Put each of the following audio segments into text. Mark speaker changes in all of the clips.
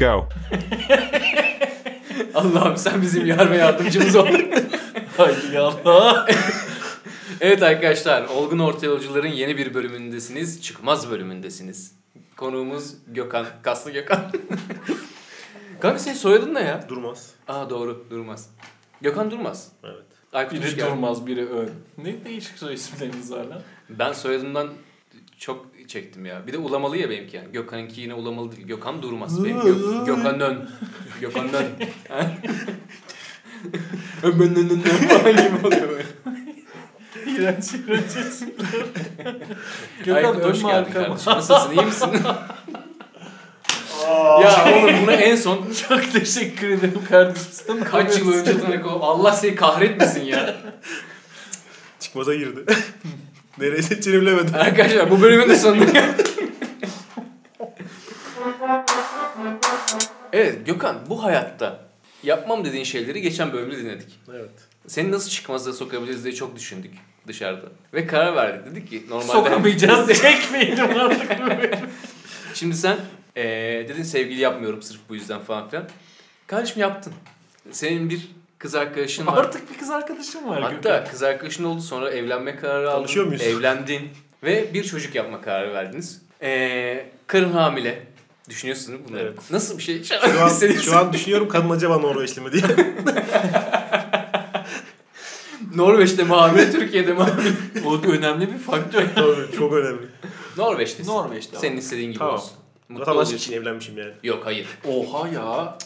Speaker 1: Go.
Speaker 2: Allah'ım sen bizim yar ve yardımcımız ol.
Speaker 3: Hay Allah.
Speaker 2: evet arkadaşlar, Olgun Orta Yolcuların yeni bir bölümündesiniz. Çıkmaz bölümündesiniz. Konuğumuz Gökhan. Kaslı Gökhan. Kanka senin soyadın ne ya?
Speaker 4: Durmaz.
Speaker 2: Aa doğru, Durmaz. Gökhan Durmaz.
Speaker 4: Evet.
Speaker 2: Aykut
Speaker 3: Biri durmaz biri ön. Ne değişik soy isimleriniz var lan.
Speaker 2: Ben soyadımdan çok çektim ya. Bir de ulamalı ya benimki yani. Gökhan'ınki yine ulamalı değil. Gökhan Durmaz. Benim Gö- Gökhan Dön. Gökhan Dön. Ben dön dön dön falan gibi oluyor böyle.
Speaker 3: İğrenç iğrenç isimler.
Speaker 2: Aykut hoş geldin kardeşim. Nasılsın iyi misin? ya oğlum bunu en son
Speaker 3: Çok teşekkür ederim kardeşim. Sen
Speaker 2: kaç yıl önce tanık. Allah seni kahretmesin ya.
Speaker 4: Çıkmaza girdi. Nereye seçeceğini bilemedim.
Speaker 2: Arkadaşlar bu bölümün de sonuna geldik. evet Gökhan bu hayatta yapmam dediğin şeyleri geçen bölümde dinledik.
Speaker 4: Evet.
Speaker 2: Seni nasıl çıkmaza sokabiliriz diye çok düşündük dışarıda. Ve karar verdik. Dedik ki normalde...
Speaker 3: Sokamayacağız. Çekmeyelim artık.
Speaker 2: Şimdi sen eee dedin sevgili yapmıyorum sırf bu yüzden falan filan. Kardeşim yaptın. Senin bir kız arkadaşın var.
Speaker 3: Artık bir kız arkadaşım var.
Speaker 2: Hatta kız arkadaşın oldu sonra evlenme kararı aldın.
Speaker 4: Tanışıyor muyuz?
Speaker 2: Evlendin. Ve bir çocuk yapma kararı verdiniz. Eee karın hamile. Düşünüyorsun değil mi bunları?
Speaker 4: Evet.
Speaker 2: Nasıl bir şey?
Speaker 4: Şu an, şu an düşünüyorum kadın acaba Norveçli mi diye.
Speaker 2: Norveç'te mi hamile, Türkiye'de mi hamile?
Speaker 3: O önemli bir faktör.
Speaker 4: Tabii çok önemli.
Speaker 2: Norveç'tesin.
Speaker 3: Norveç'te.
Speaker 2: Senin istediğin gibi
Speaker 4: Tamam.
Speaker 2: olsun. Mutlu
Speaker 4: Vatandaş için evlenmişim yani.
Speaker 2: Yok hayır.
Speaker 3: Oha ya.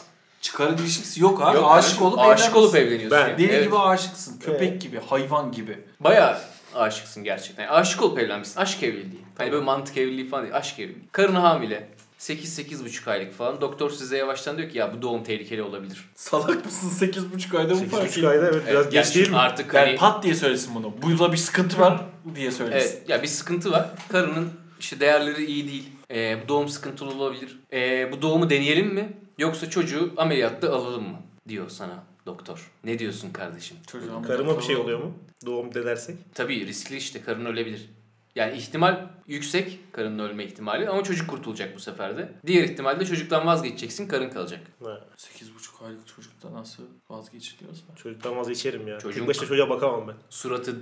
Speaker 3: Çıkar ilişkisi yok abi.
Speaker 2: Yok,
Speaker 3: aşık olup
Speaker 2: aşık
Speaker 3: evlenmişsin.
Speaker 2: olup evleniyorsun.
Speaker 4: Ben-
Speaker 2: yani.
Speaker 3: Deli
Speaker 2: Evet.
Speaker 3: gibi aşıksın. Köpek
Speaker 4: Evet.
Speaker 3: gibi, hayvan gibi.
Speaker 2: Bayağı aşıksın gerçekten. Yani aşık olup evlenmişsin. Aşk evliliği. Hani böyle mantık evliliği falan değil. Aşk evliliği. Karın hamile. 8-8,5 aylık falan. Doktor size yavaştan diyor ki ya bu doğum tehlikeli olabilir.
Speaker 3: Salak mısın? 8,5 ayda mı fark
Speaker 4: 8,5 ayda evet biraz
Speaker 2: Evet,
Speaker 4: geç değil mi?
Speaker 2: Artık
Speaker 3: Yani
Speaker 2: hani,
Speaker 3: pat diye söylesin bunu. Burada bir sıkıntı var diye söylesin.
Speaker 2: evet, ya bir sıkıntı var. Karının işte değerleri iyi değil. Ee, bu doğum sıkıntılı olabilir. Ee, bu doğumu deneyelim mi? Yoksa çocuğu ameliyatta alalım mı? Diyor sana doktor. Ne diyorsun kardeşim?
Speaker 3: Çocuğun
Speaker 4: Karıma bir şey oluyor mu? Doğum denersek.
Speaker 2: Tabii riskli işte karın ölebilir. Yani ihtimal yüksek karının ölme ihtimali ama çocuk kurtulacak bu sefer de. Diğer ihtimalle çocuktan vazgeçeceksin karın kalacak.
Speaker 4: Ha,
Speaker 3: 8,5 aylık çocukta nasıl vazgeçiliyorsa.
Speaker 4: çocuktan vazgeçerim ya.
Speaker 2: Çocuğun-
Speaker 4: Tek başına çocuğa bakamam ben.
Speaker 2: Suratı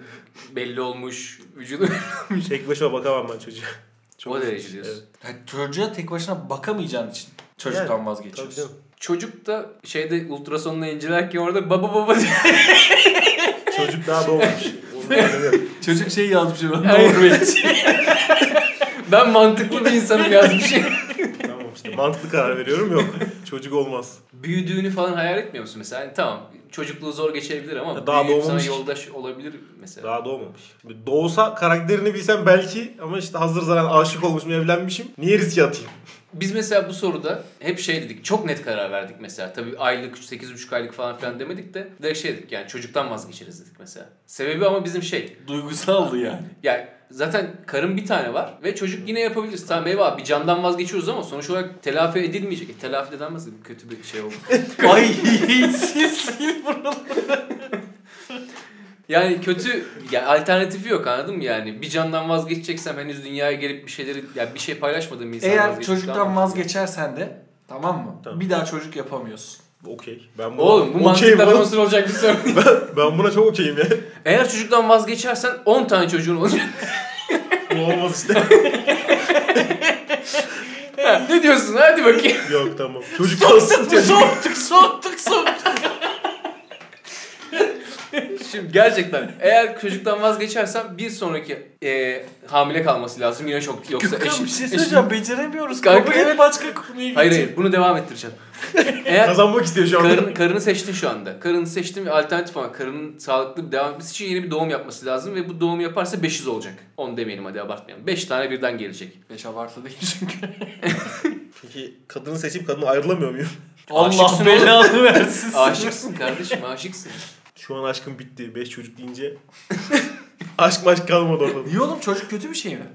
Speaker 2: belli olmuş, vücudu
Speaker 4: Tek başıma bakamam ben çocuğa.
Speaker 2: o derece diyorsun.
Speaker 4: Evet.
Speaker 3: Yani çocuğa tek başına bakamayacağın için çocuktan
Speaker 4: Yani, Tabii
Speaker 3: vazgeçiyorsun.
Speaker 4: canım.
Speaker 2: Çocuk da şeyde ultrasonla incelerken orada baba baba diyor.
Speaker 4: Çocuk daha doğmamış.
Speaker 3: Çocuk şey yazmış ben. Norveç.
Speaker 2: ben mantıklı bir insanım yazmışım.
Speaker 4: tamam işte mantıklı karar veriyorum yok. Çocuk olmaz.
Speaker 2: Büyüdüğünü falan hayal etmiyor musun mesela? Yani tamam çocukluğu zor geçebilir ama
Speaker 4: Daha
Speaker 2: büyüyüp sana
Speaker 4: doğmamış.
Speaker 2: yoldaş olabilir mesela.
Speaker 4: Daha doğmamış. Doğsa karakterini bilsem belki ama işte hazır zaten aşık olmuşum evlenmişim. Niye riske atayım?
Speaker 2: Biz mesela bu soruda hep şey dedik. Çok net karar verdik mesela. Tabii aylık 8,5 aylık falan filan demedik de direkt şey dedik yani çocuktan vazgeçeriz dedik mesela. Sebebi ama bizim şey.
Speaker 3: Duygusaldı yani.
Speaker 2: Yani zaten karın bir tane var ve çocuk yine yapabiliriz. Tamam eyvallah bir candan vazgeçiyoruz ama sonuç olarak telafi edilmeyecek. E, telafi edilmez? Kötü bir şey oldu.
Speaker 3: Ay buraları.
Speaker 2: Yani kötü ya alternatifi yok anladın mı yani? Bir candan vazgeçeceksem henüz dünyaya gelip bir şeyleri ya bir şey paylaşmadığım bir insan
Speaker 3: Eğer çocuktan vazgeçersen de tamam mı?
Speaker 4: Tamam.
Speaker 3: Bir daha çocuk yapamıyorsun.
Speaker 4: Okey. Ben buna
Speaker 2: Oğlum bu
Speaker 4: okeyim
Speaker 2: mantıkla olacak bir sorun
Speaker 4: ben, ben buna çok okeyim ya.
Speaker 2: Eğer çocuktan vazgeçersen 10 tane çocuğun olacak.
Speaker 4: Bu olmaz işte.
Speaker 2: ne diyorsun? Hadi bakayım.
Speaker 4: Yok tamam. Çocuk olsun.
Speaker 3: Soğuttuk soğuttuk soğuttuk.
Speaker 2: Şimdi gerçekten eğer çocuktan vazgeçersem bir sonraki e, hamile kalması lazım. Yine çok yoksa
Speaker 3: Gökhan
Speaker 2: eşim.
Speaker 3: bir şey
Speaker 2: eşim-
Speaker 3: söyleyeceğim beceremiyoruz.
Speaker 2: Kanka,
Speaker 3: Kabul et
Speaker 2: evet.
Speaker 3: başka konuya
Speaker 2: Hayır
Speaker 3: geçelim.
Speaker 2: hayır bunu devam ettireceğim. Eğer
Speaker 4: Kazanmak istiyor şu anda.
Speaker 2: karın, karını seçtin şu anda. Karını seçtin ve alternatif ama karının sağlıklı bir devam etmesi için yeni bir doğum yapması lazım ve bu doğumu yaparsa 500 olacak. 10 demeyelim hadi abartmayalım. 5 tane birden gelecek.
Speaker 3: Beş abartı değil çünkü.
Speaker 4: Peki kadını seçip kadını ayrılamıyor muyum?
Speaker 3: Allah
Speaker 2: Aşıksın
Speaker 3: belanı versin.
Speaker 2: Aşıksın kardeşim aşıksın.
Speaker 4: Şu an aşkım bitti. 5 çocuk deyince. aşk maşk kalmadı orada.
Speaker 3: Niye oğlum çocuk kötü bir şey mi?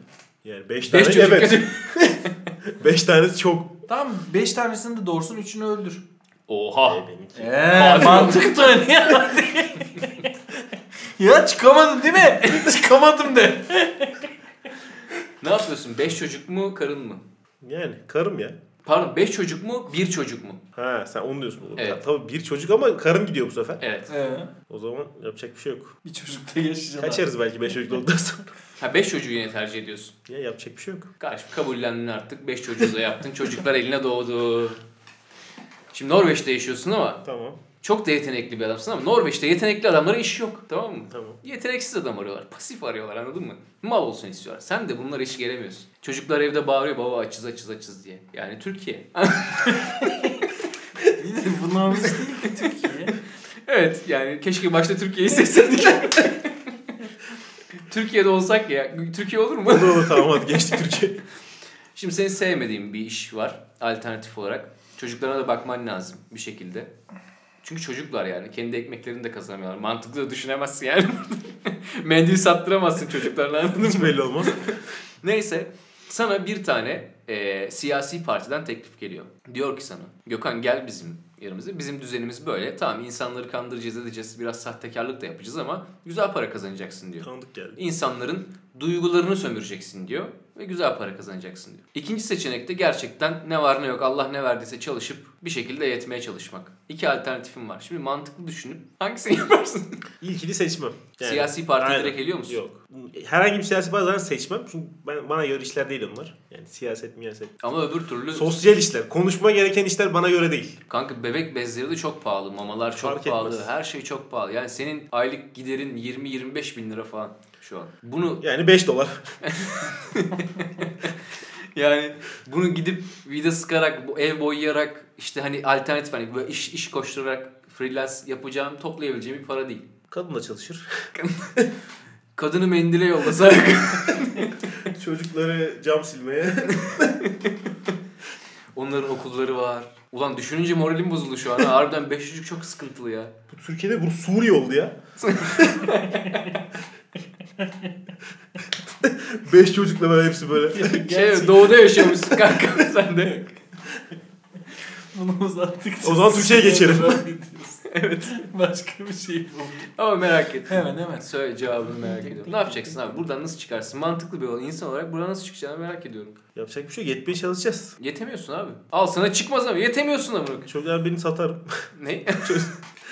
Speaker 4: Yani 5 tane
Speaker 2: 5 çocuk
Speaker 4: evet.
Speaker 2: kötü.
Speaker 4: 5 tanesi çok.
Speaker 3: Tamam 5 tanesini de doğursun 3'ünü öldür.
Speaker 2: Oha.
Speaker 3: Eee mantık da ne ya? ya çıkamadın değil mi? Çıkamadım de.
Speaker 2: Ne yapıyorsun? 5 çocuk mu karın mı?
Speaker 4: Yani karım ya.
Speaker 2: Pardon 5 çocuk mu? 1 çocuk mu?
Speaker 4: Ha sen onu diyorsun. oğlum.
Speaker 2: Evet.
Speaker 4: Ya, tabii bir çocuk ama karın gidiyor bu sefer.
Speaker 2: Evet.
Speaker 3: Ee,
Speaker 4: O zaman yapacak bir şey yok.
Speaker 3: bir çocukta yaşayacağım.
Speaker 4: Kaçarız belki 5 çocuk olduktan sonra.
Speaker 2: Ha 5 çocuğu yine tercih ediyorsun.
Speaker 4: Ya yapacak bir şey yok.
Speaker 2: Kardeşim kabullendin artık. 5 çocuğu da yaptın. Çocuklar eline doğdu. Şimdi Norveç'te yaşıyorsun ama
Speaker 4: Tamam.
Speaker 2: Çok da yetenekli bir adamsın ama Norveç'te yetenekli adamlara iş yok. Tamam mı?
Speaker 4: Tamam.
Speaker 2: Yeteneksiz adam arıyorlar. Pasif arıyorlar anladın mı? Mal olsun istiyorlar. Sen de bunlara iş gelemiyorsun. Çocuklar evde bağırıyor baba açız açız açız diye. Yani Türkiye.
Speaker 3: Bu Norveç değil ki Türkiye.
Speaker 2: evet yani keşke başta Türkiye'yi seçseydik. Türkiye'de olsak ya. Türkiye olur mu?
Speaker 4: Olur olur tamam hadi geçtik Türkiye.
Speaker 2: Şimdi senin sevmediğin bir iş var alternatif olarak. Çocuklarına da bakman lazım bir şekilde. Çünkü çocuklar yani kendi ekmeklerini de kazanamıyorlar. Mantıklı da düşünemezsin yani. Mendil sattıramazsın çocuklarına anladın mı?
Speaker 4: Hiç belli olmaz.
Speaker 2: Neyse sana bir tane e, siyasi partiden teklif geliyor. Diyor ki sana Gökhan gel bizim yerimize. Bizim düzenimiz böyle. Tamam insanları kandıracağız edeceğiz. Biraz sahtekarlık da yapacağız ama güzel para kazanacaksın diyor.
Speaker 4: Tanıdık geldi.
Speaker 2: İnsanların duygularını sömüreceksin diyor ve güzel para kazanacaksın diyor. İkinci seçenekte gerçekten ne var ne yok Allah ne verdiyse çalışıp bir şekilde yetmeye çalışmak. İki alternatifim var. Şimdi mantıklı düşünüp hangisini yaparsın?
Speaker 4: İlkini seçmem. Yani-
Speaker 2: Siyasi partiye
Speaker 4: Aynen.
Speaker 2: direkt eliyor musun?
Speaker 4: Yok. Herhangi bir siyasi parti seçmem. Çünkü ben, bana göre işler değil onlar. Yani siyaset miyaset.
Speaker 2: Ama öbür türlü
Speaker 4: Sosyal işler. Konuşma gereken işler bana göre değil.
Speaker 2: Kanka bebek bezleri de çok pahalı. Mamalar çok
Speaker 4: Fark
Speaker 2: pahalı.
Speaker 4: etmez.
Speaker 2: Her şey çok pahalı. Yani senin aylık giderin 20-25 bin lira falan şu an. Bunu
Speaker 4: Yani 5 dolar.
Speaker 2: yani bunu gidip vida sıkarak, bu ev boyayarak işte hani alternatif hani böyle iş, iş koşturarak freelance yapacağım, toplayabileceğim bir para değil.
Speaker 4: Kadın da çalışır.
Speaker 2: Kadını mendile yollasak.
Speaker 4: Çocukları cam silmeye.
Speaker 2: Onların okulları var. Ulan düşününce moralim bozuldu şu an. ha. Harbiden 5 çocuk çok sıkıntılı ya.
Speaker 4: Bu Türkiye'de bu Suriye oldu ya. 5 çocukla böyle hepsi böyle.
Speaker 2: Şey, doğuda yaşıyormuşsun kanka sen de.
Speaker 3: Bunu uzattık.
Speaker 4: O zaman Türkçe'ye geçelim.
Speaker 2: evet.
Speaker 3: Başka bir şey bu.
Speaker 2: Ama merak et.
Speaker 3: Hemen hemen.
Speaker 2: Söyle cevabını merak ediyorum. Ne yapacaksın abi? Buradan nasıl çıkarsın? Mantıklı bir insan olarak buradan nasıl çıkacağını merak ediyorum.
Speaker 4: Yapacak bir şey yok. Yetmeye çalışacağız.
Speaker 2: Yetemiyorsun abi. Al sana çıkmaz ama yetemiyorsun ama.
Speaker 4: Çocuklar birini satarım.
Speaker 2: Ne?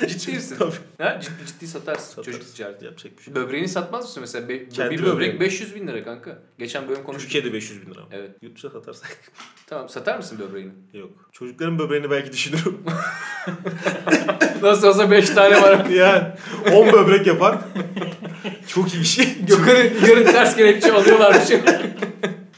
Speaker 2: Ciddi misin?
Speaker 4: Tabii.
Speaker 2: Ha? Ciddi ciddi satarsın.
Speaker 4: Satarız.
Speaker 2: Çocuk ticareti.
Speaker 4: Yapacak bir şey yok.
Speaker 2: Böbreğini satmaz mısın mesela? Be-
Speaker 4: Kendi
Speaker 2: bir böbrek
Speaker 4: böbreğim.
Speaker 2: 500 bin lira kanka. Geçen bölüm konuştuk.
Speaker 4: Türkiye'de 500 bin lira.
Speaker 2: Evet.
Speaker 4: Yurt dışına satarsak.
Speaker 2: Tamam satar mısın böbreğini?
Speaker 4: Yok. Çocukların böbreğini belki düşünürüm.
Speaker 2: Nasıl olsa 5 tane var.
Speaker 4: yani 10 böbrek yapar. Çok iyi iş.
Speaker 2: Gökhan'ı yarın ters kelepçe alıyorlarmış.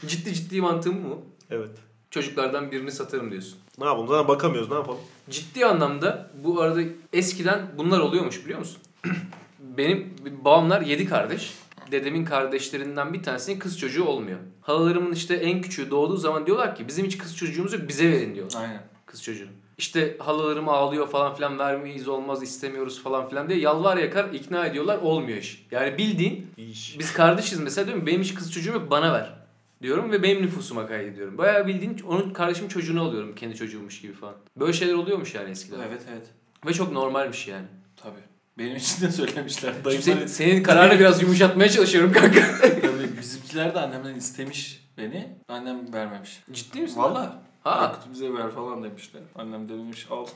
Speaker 2: ciddi ciddi mantığım bu.
Speaker 4: Evet.
Speaker 2: Çocuklardan birini satarım diyorsun.
Speaker 4: Ne yapalım? Zaten bakamıyoruz. Ne yapalım?
Speaker 2: Ciddi anlamda bu arada eskiden bunlar oluyormuş biliyor musun? Benim babamlar yedi kardeş. Dedemin kardeşlerinden bir tanesinin kız çocuğu olmuyor. Halalarımın işte en küçüğü doğduğu zaman diyorlar ki bizim hiç kız çocuğumuz yok bize verin diyor
Speaker 3: Aynen.
Speaker 2: kız çocuğu. İşte halalarım ağlıyor falan filan vermeyiz olmaz istemiyoruz falan filan diye yalvar yakar ikna ediyorlar olmuyor iş. Yani bildiğin
Speaker 4: iş.
Speaker 2: biz kardeşiz mesela diyorum benim hiç kız çocuğum yok bana ver diyorum ve benim nüfusuma kaydediyorum. Bayağı bildiğin onun kardeşimin çocuğunu alıyorum kendi çocuğummuş gibi falan. Böyle şeyler oluyormuş yani eskiden.
Speaker 3: Evet evet.
Speaker 2: Ve çok normalmiş yani.
Speaker 3: Tabii. Benim için de söylemişler. Dayımlar,
Speaker 2: senin, senin kararını biraz yumuşatmaya çalışıyorum kanka.
Speaker 3: tabii bizimkiler de annemden istemiş beni. Annem vermemiş.
Speaker 2: Ciddi misin?
Speaker 3: Valla.
Speaker 2: Ha,
Speaker 3: Aykut bize ver falan demişler. Annem demiş al.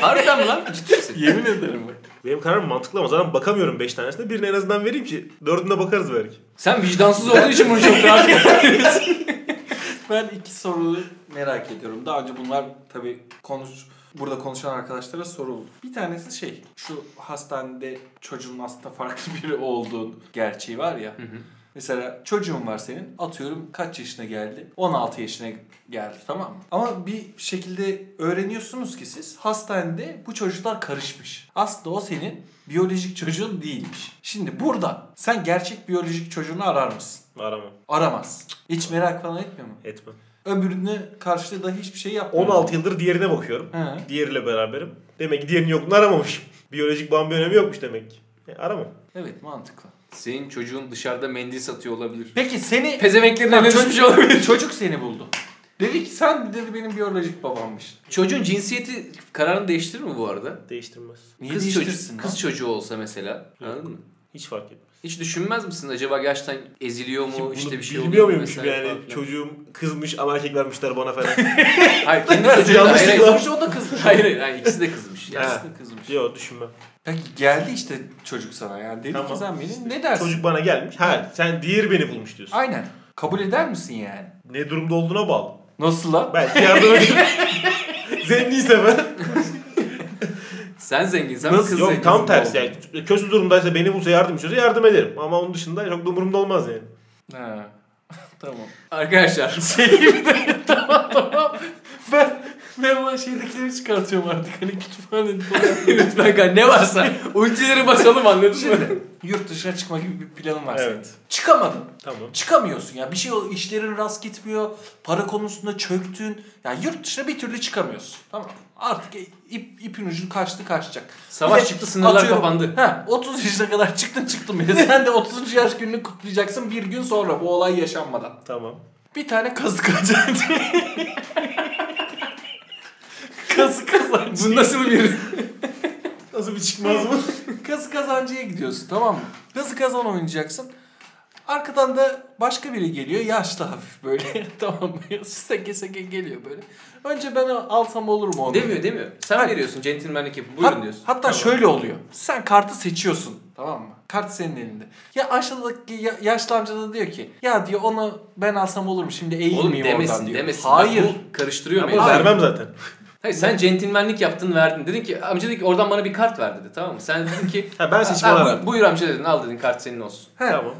Speaker 2: harbiden mi lan? Ciddi misin?
Speaker 3: Yemin ederim.
Speaker 4: Benim kararım mantıklı ama zaten bakamıyorum 5 tanesine. Birine en azından vereyim ki dördüne bakarız belki.
Speaker 2: Sen vicdansız olduğun için bunu çok rahat
Speaker 3: Ben iki soruyu merak ediyorum. Daha önce bunlar tabii konuş burada konuşan arkadaşlara soruldu. Bir tanesi şey, şu hastanede çocuğun aslında farklı biri olduğu gerçeği var ya. Mesela çocuğun var senin. Atıyorum kaç yaşına geldi? 16 yaşına geldi tamam mı? Ama bir şekilde öğreniyorsunuz ki siz hastanede bu çocuklar karışmış. Aslında o senin biyolojik çocuğun değilmiş. Şimdi burada sen gerçek biyolojik çocuğunu arar mısın?
Speaker 4: Aramam.
Speaker 3: Aramaz. Hiç merak falan etmiyor mu?
Speaker 4: Etmem.
Speaker 3: Öbürüne karşı da hiçbir şey yapmıyor.
Speaker 4: 16 yıldır diğerine bakıyorum.
Speaker 3: He.
Speaker 4: Diğeriyle beraberim. Demek ki diğerinin yokluğunu aramamışım. Biyolojik bağın bir önemi yokmuş demek ki. E, aramam.
Speaker 3: Evet mantıklı.
Speaker 2: Senin çocuğun dışarıda mendil satıyor olabilir.
Speaker 3: Peki seni
Speaker 2: Pezevenklerin
Speaker 3: Tamam,
Speaker 2: eline düşmüş olabilir.
Speaker 3: çocuk seni buldu. Dedi ki sen dedi benim biyolojik babammış.
Speaker 2: Çocuğun cinsiyeti kararını değiştirir mi bu arada?
Speaker 4: Değiştirmez.
Speaker 3: Niye
Speaker 2: kız
Speaker 3: değiştirsin
Speaker 2: çocuğu, kız çocuğu olsa mesela. Anladın mı?
Speaker 4: Hiç fark etmez.
Speaker 2: Hiç düşünmez misin acaba gerçekten eziliyor mu
Speaker 4: Şimdi
Speaker 2: işte bir şey
Speaker 4: bilmiyor
Speaker 2: oluyor mu
Speaker 4: muymuşum
Speaker 2: vesaire
Speaker 4: yani
Speaker 2: falan
Speaker 4: çocuğum kızmış ama erkek vermişler bana falan.
Speaker 2: Hayır kendi çocuğu da hayır, hayır.
Speaker 3: O da kızmış.
Speaker 2: Hayır hayır hayır, ikisi de kızmış. Yani.
Speaker 3: Yarısı da kızmış.
Speaker 4: Yok düşünmem.
Speaker 3: Peki geldi işte çocuk sana yani. Dedi
Speaker 4: Tamam.
Speaker 3: ki sen beni ne dersin?
Speaker 4: Çocuk bana gelmiş. Ha sen diğeri beni bulmuş diyorsun.
Speaker 3: Aynen. Kabul eder misin yani?
Speaker 4: Ne durumda olduğuna bağlı.
Speaker 3: Nasıl lan?
Speaker 4: Belki yardım ederim. Zenginse ben.
Speaker 2: Sen zenginsen
Speaker 3: Nasıl?
Speaker 2: kız
Speaker 4: Yok
Speaker 2: zengin.
Speaker 4: tam tersi yani. Kötü durumdaysa beni bulsa yardım istiyorsa yardım ederim. Ama onun dışında çok da umurumda olmaz yani.
Speaker 3: Ha. tamam.
Speaker 2: Arkadaşlar
Speaker 3: Şey tamam tamam. Ben ben ulan şeydekileri çıkartıyorum artık. Hani kütüphanede
Speaker 2: lütfen kanka ne varsa ultileri basalım anladın mı?
Speaker 3: Yurt dışına çıkma gibi bir planın var senin.
Speaker 4: Evet.
Speaker 3: Çıkamadın.
Speaker 4: Tamam.
Speaker 3: Çıkamıyorsun ya. Bir şey işlerin rast gitmiyor. Para konusunda çöktün. Yani yurt dışına bir türlü çıkamıyorsun. Tamam. Artık ip, ipin ucu kaçtı kaçacak.
Speaker 2: Savaş
Speaker 3: Bir de
Speaker 2: çıktı sınırlar kapandı.
Speaker 3: Ha, 30 yaşına kadar çıktın çıktın bile. Sen de 30. yaş gününü kutlayacaksın bir gün sonra bu olay yaşanmadan.
Speaker 4: Tamam.
Speaker 3: Bir tane kazı kazancı. kazı kazancı.
Speaker 2: Bu nasıl bir
Speaker 4: Nasıl bir çıkmaz mı?
Speaker 3: Kazı kazancıya gidiyorsun tamam mı? Kazı kazan oynayacaksın. Arkadan da başka biri geliyor yaşlı hafif böyle tamam mı? Seke seke geliyor böyle. Önce ben alsam olur mu onu?
Speaker 2: demiyor demiyor. Sen
Speaker 3: Ha.
Speaker 2: veriyorsun centilmenlik yapıp buyurun
Speaker 3: Hat-
Speaker 2: diyorsun.
Speaker 3: Hatta
Speaker 2: Tamam.
Speaker 3: şöyle oluyor. Sen kartı seçiyorsun. Tamam mı? Kart senin elinde. Ya aşağıdaki ya- yaşlı amca da diyor ki ya diyor onu ben alsam olur mu? Şimdi
Speaker 2: Oğlum
Speaker 3: eğilmeyeyim oradan
Speaker 2: demesin
Speaker 3: diyor.
Speaker 2: demesin.
Speaker 3: Hayır.
Speaker 2: Bak, bu karıştırıyor mevzuyu.
Speaker 4: vermem zaten.
Speaker 2: Hayır sen centilmenlik yaptın verdin. Dedin ki amca dedi ki oradan bana bir kart ver dedi tamam mı? Sen dedin ki
Speaker 4: Ha ben bana
Speaker 2: bu-
Speaker 4: verdim.
Speaker 2: buyur amca dedin al dedin kart senin olsun.
Speaker 3: He.
Speaker 4: Tamam.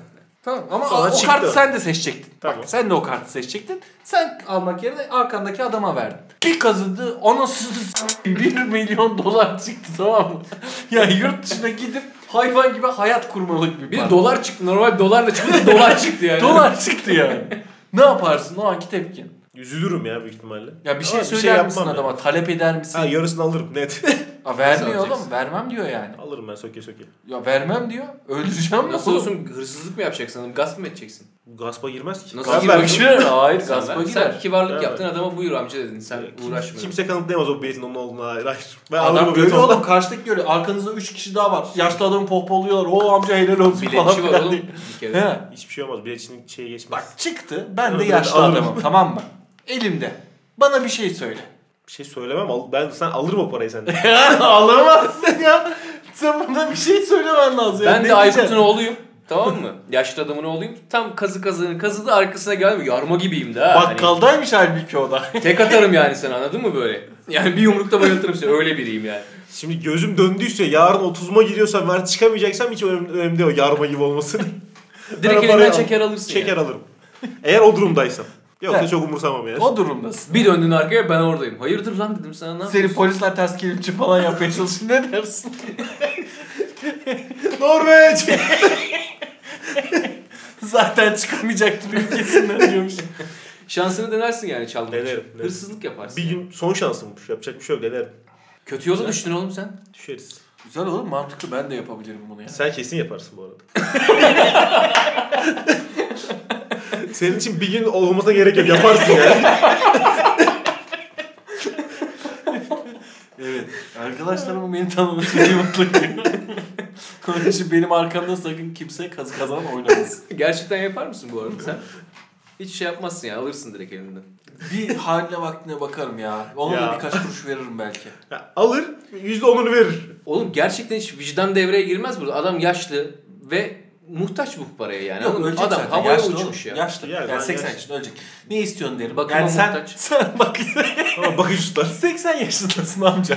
Speaker 3: Tamam ama
Speaker 4: Sonra
Speaker 3: o, o
Speaker 4: çıktı.
Speaker 3: kartı sen de seçecektin.
Speaker 4: Tamam.
Speaker 3: Bak sen de o kartı seçecektin. Sen almak yerine arkandaki adama verdin. Bir kazıdı anasını s- 1 milyon dolar çıktı tamam mı? yani yurt dışına gidip hayvan gibi hayat kurmalık bir
Speaker 2: Bir de dolar çıktı. Normal dolar da çıktı. dolar çıktı yani.
Speaker 3: dolar çıktı yani. ne yaparsın o anki tepkin?
Speaker 4: Üzülürüm ya büyük ihtimalle.
Speaker 3: Ya bir şey
Speaker 4: Ama
Speaker 3: söyler misin
Speaker 4: yapmam
Speaker 3: adama?
Speaker 4: yani.
Speaker 3: Talep eder misin?
Speaker 4: Ha yarısını alırım net.
Speaker 3: Aa, vermiyor
Speaker 2: Nasıl
Speaker 3: oğlum. Vermem diyor yani.
Speaker 4: alırım ben söke söke.
Speaker 3: Ya vermem diyor. Öldüreceğim
Speaker 2: Nasıl
Speaker 3: oğlum?
Speaker 2: olsun hırsızlık mı yapacaksın? Gasp mı edeceksin?
Speaker 4: Gaspa girmez ki.
Speaker 2: Nasıl
Speaker 4: Ben
Speaker 2: girmek
Speaker 3: girer? Hayır
Speaker 2: Sen,
Speaker 3: gaspa girer.
Speaker 2: sen kibarlık
Speaker 4: Evet.
Speaker 2: yaptın adama buyur amca dedin. Sen
Speaker 4: Kim-
Speaker 2: uğraşma.
Speaker 4: Kimse kanıtlayamaz o biletin onun olduğunu. Hayır. hayır. Ben alırım
Speaker 3: Adam görüyor oğlum karşıdaki görüyor. Arkanızda 3 kişi daha var. Yaşlı adamı pohpohluyorlar. O amca helal olsun falan
Speaker 2: Biletçi var oğlum bir kere.
Speaker 3: He.
Speaker 4: Hiçbir şey olmaz. Biletçinin şeye geçmez.
Speaker 3: Bak çıktı. Ben de yaşlı adamım tamam mı? Elimde. Bana bir şey söyle.
Speaker 4: Bir şey söylemem. Ben sen alırım o parayı senden.
Speaker 3: Alamazsın ya. Sen bana bir şey söylemen lazım. ya.
Speaker 2: Ben de Aykut'un oğluyum. Tamam mı? Yaşlı adamın oğluyum. Tam kazı kazığını kazıdı arkasına gelmiyor. Yarma gibiyim de ha. Hani
Speaker 3: Bakkaldaymış halbuki o da.
Speaker 2: tek atarım yani sen anladın mı böyle? Yani bir yumrukta bayıltırım seni. Öyle biriyim yani.
Speaker 4: Şimdi gözüm döndüyse yarın 30'uma giriyorsam ben çıkamayacaksam hiç önemli, önemli değil o yarma gibi olması.
Speaker 2: Direkt elinden çeker alırsın
Speaker 4: Çeker
Speaker 2: yani.
Speaker 4: alırım. Eğer o durumdaysam. Yoksa
Speaker 3: Evet.
Speaker 4: çok umursamam yani.
Speaker 3: o durumdasın.
Speaker 2: Bir döndün arkaya ben oradayım. Hayırdır lan dedim sana ne
Speaker 3: Seni
Speaker 2: yapıyorsun?
Speaker 3: polisler ters kelimçi falan yapmaya çalışıyor. Ne dersin?
Speaker 4: Norveç!
Speaker 3: Zaten çıkamayacaktır ülkesinden diyormuş.
Speaker 2: Şansını denersin yani çalmak için.
Speaker 4: Denerim, denerim.
Speaker 2: Hırsızlık yaparsın.
Speaker 4: bir gün son şansımmış. Yapacak bir şey yok. Denerim.
Speaker 2: Kötü yola düştün oğlum sen.
Speaker 4: Düşeriz.
Speaker 3: Güzel oğlum mantıklı ben de yapabilirim bunu ya.
Speaker 4: Sen kesin yaparsın bu arada. Senin için bir gün olmasına gerek yok. Yaparsın yani.
Speaker 3: Evet. Arkadaşlarımın beni tanıması iyi mutlu ediyor. Onun için benim arkamda sakın kimse kazı kazanan oynamasın.
Speaker 2: Gerçekten yapar mısın bu arada sen? Hiç şey yapmazsın ya alırsın direkt elinden.
Speaker 3: Bir haline vaktine bakarım ya. Ona da
Speaker 4: Ya.
Speaker 3: birkaç kuruş veririm belki.
Speaker 4: Ya alır, %10'unu verir.
Speaker 2: Oğlum gerçekten hiç vicdan devreye girmez burada. Adam yaşlı ve muhtaç bu paraya yani.
Speaker 3: Yok ölecek
Speaker 2: Adam
Speaker 3: zaten.
Speaker 2: havaya
Speaker 3: Yaşlı
Speaker 2: uçmuş
Speaker 3: oğlum.
Speaker 2: ya.
Speaker 3: Yaşlı.
Speaker 4: Yani
Speaker 3: Yani,
Speaker 4: ben
Speaker 3: 80
Speaker 4: yaşlı.
Speaker 3: yaşında ölecek. Ne istiyorsun derim.
Speaker 2: Bakıma
Speaker 3: yani sen,
Speaker 2: muhtaç.
Speaker 3: sen bak
Speaker 4: Ama bakış tutar.
Speaker 3: 80 yaşındasın amca.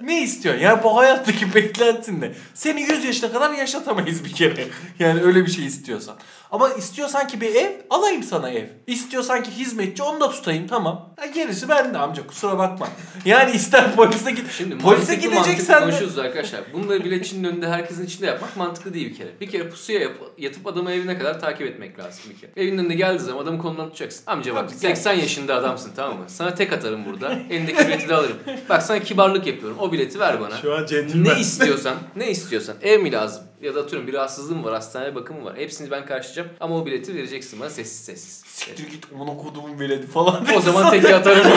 Speaker 3: Ne istiyorsun? Yani bu hayattaki beklentin ne? Seni 100 yaşına kadar yaşatamayız bir kere. Yani öyle bir şey istiyorsan. Ama istiyorsan ki bir ev, alayım sana ev. İstiyorsan ki hizmetçi, onu da tutayım tamam. Ya gerisi bende amca kusura bakma. Yani ister polise git.
Speaker 2: Şimdi
Speaker 3: polise gideceksen de...
Speaker 2: konuşuyoruz arkadaşlar. Bunları biletçinin önünde herkesin içinde yapmak mantıklı değil bir kere. Bir kere pusuya yap, yatıp adamı evine kadar takip etmek lazım bir kere. Evinin önünde geldiği zaman adamı kolundan tutacaksın. Amca bak
Speaker 3: Abi gel.
Speaker 2: 80 yaşında adamsın tamam mı? Sana tek atarım burada. Elindeki bileti de alırım. Bak sana kibarlık yapıyorum. O bileti ver bana.
Speaker 4: Şu an centilmen.
Speaker 2: Ne istiyorsan, ne istiyorsan. Ev mi lazım? Ya da atıyorum bir rahatsızlığım var, hastane bakımı var. Hepsini ben karşılayacağım ama o bileti vereceksin bana sessiz sessiz.
Speaker 3: Siktir git ona kodumun veledi falan.
Speaker 2: O zaman teki atarım.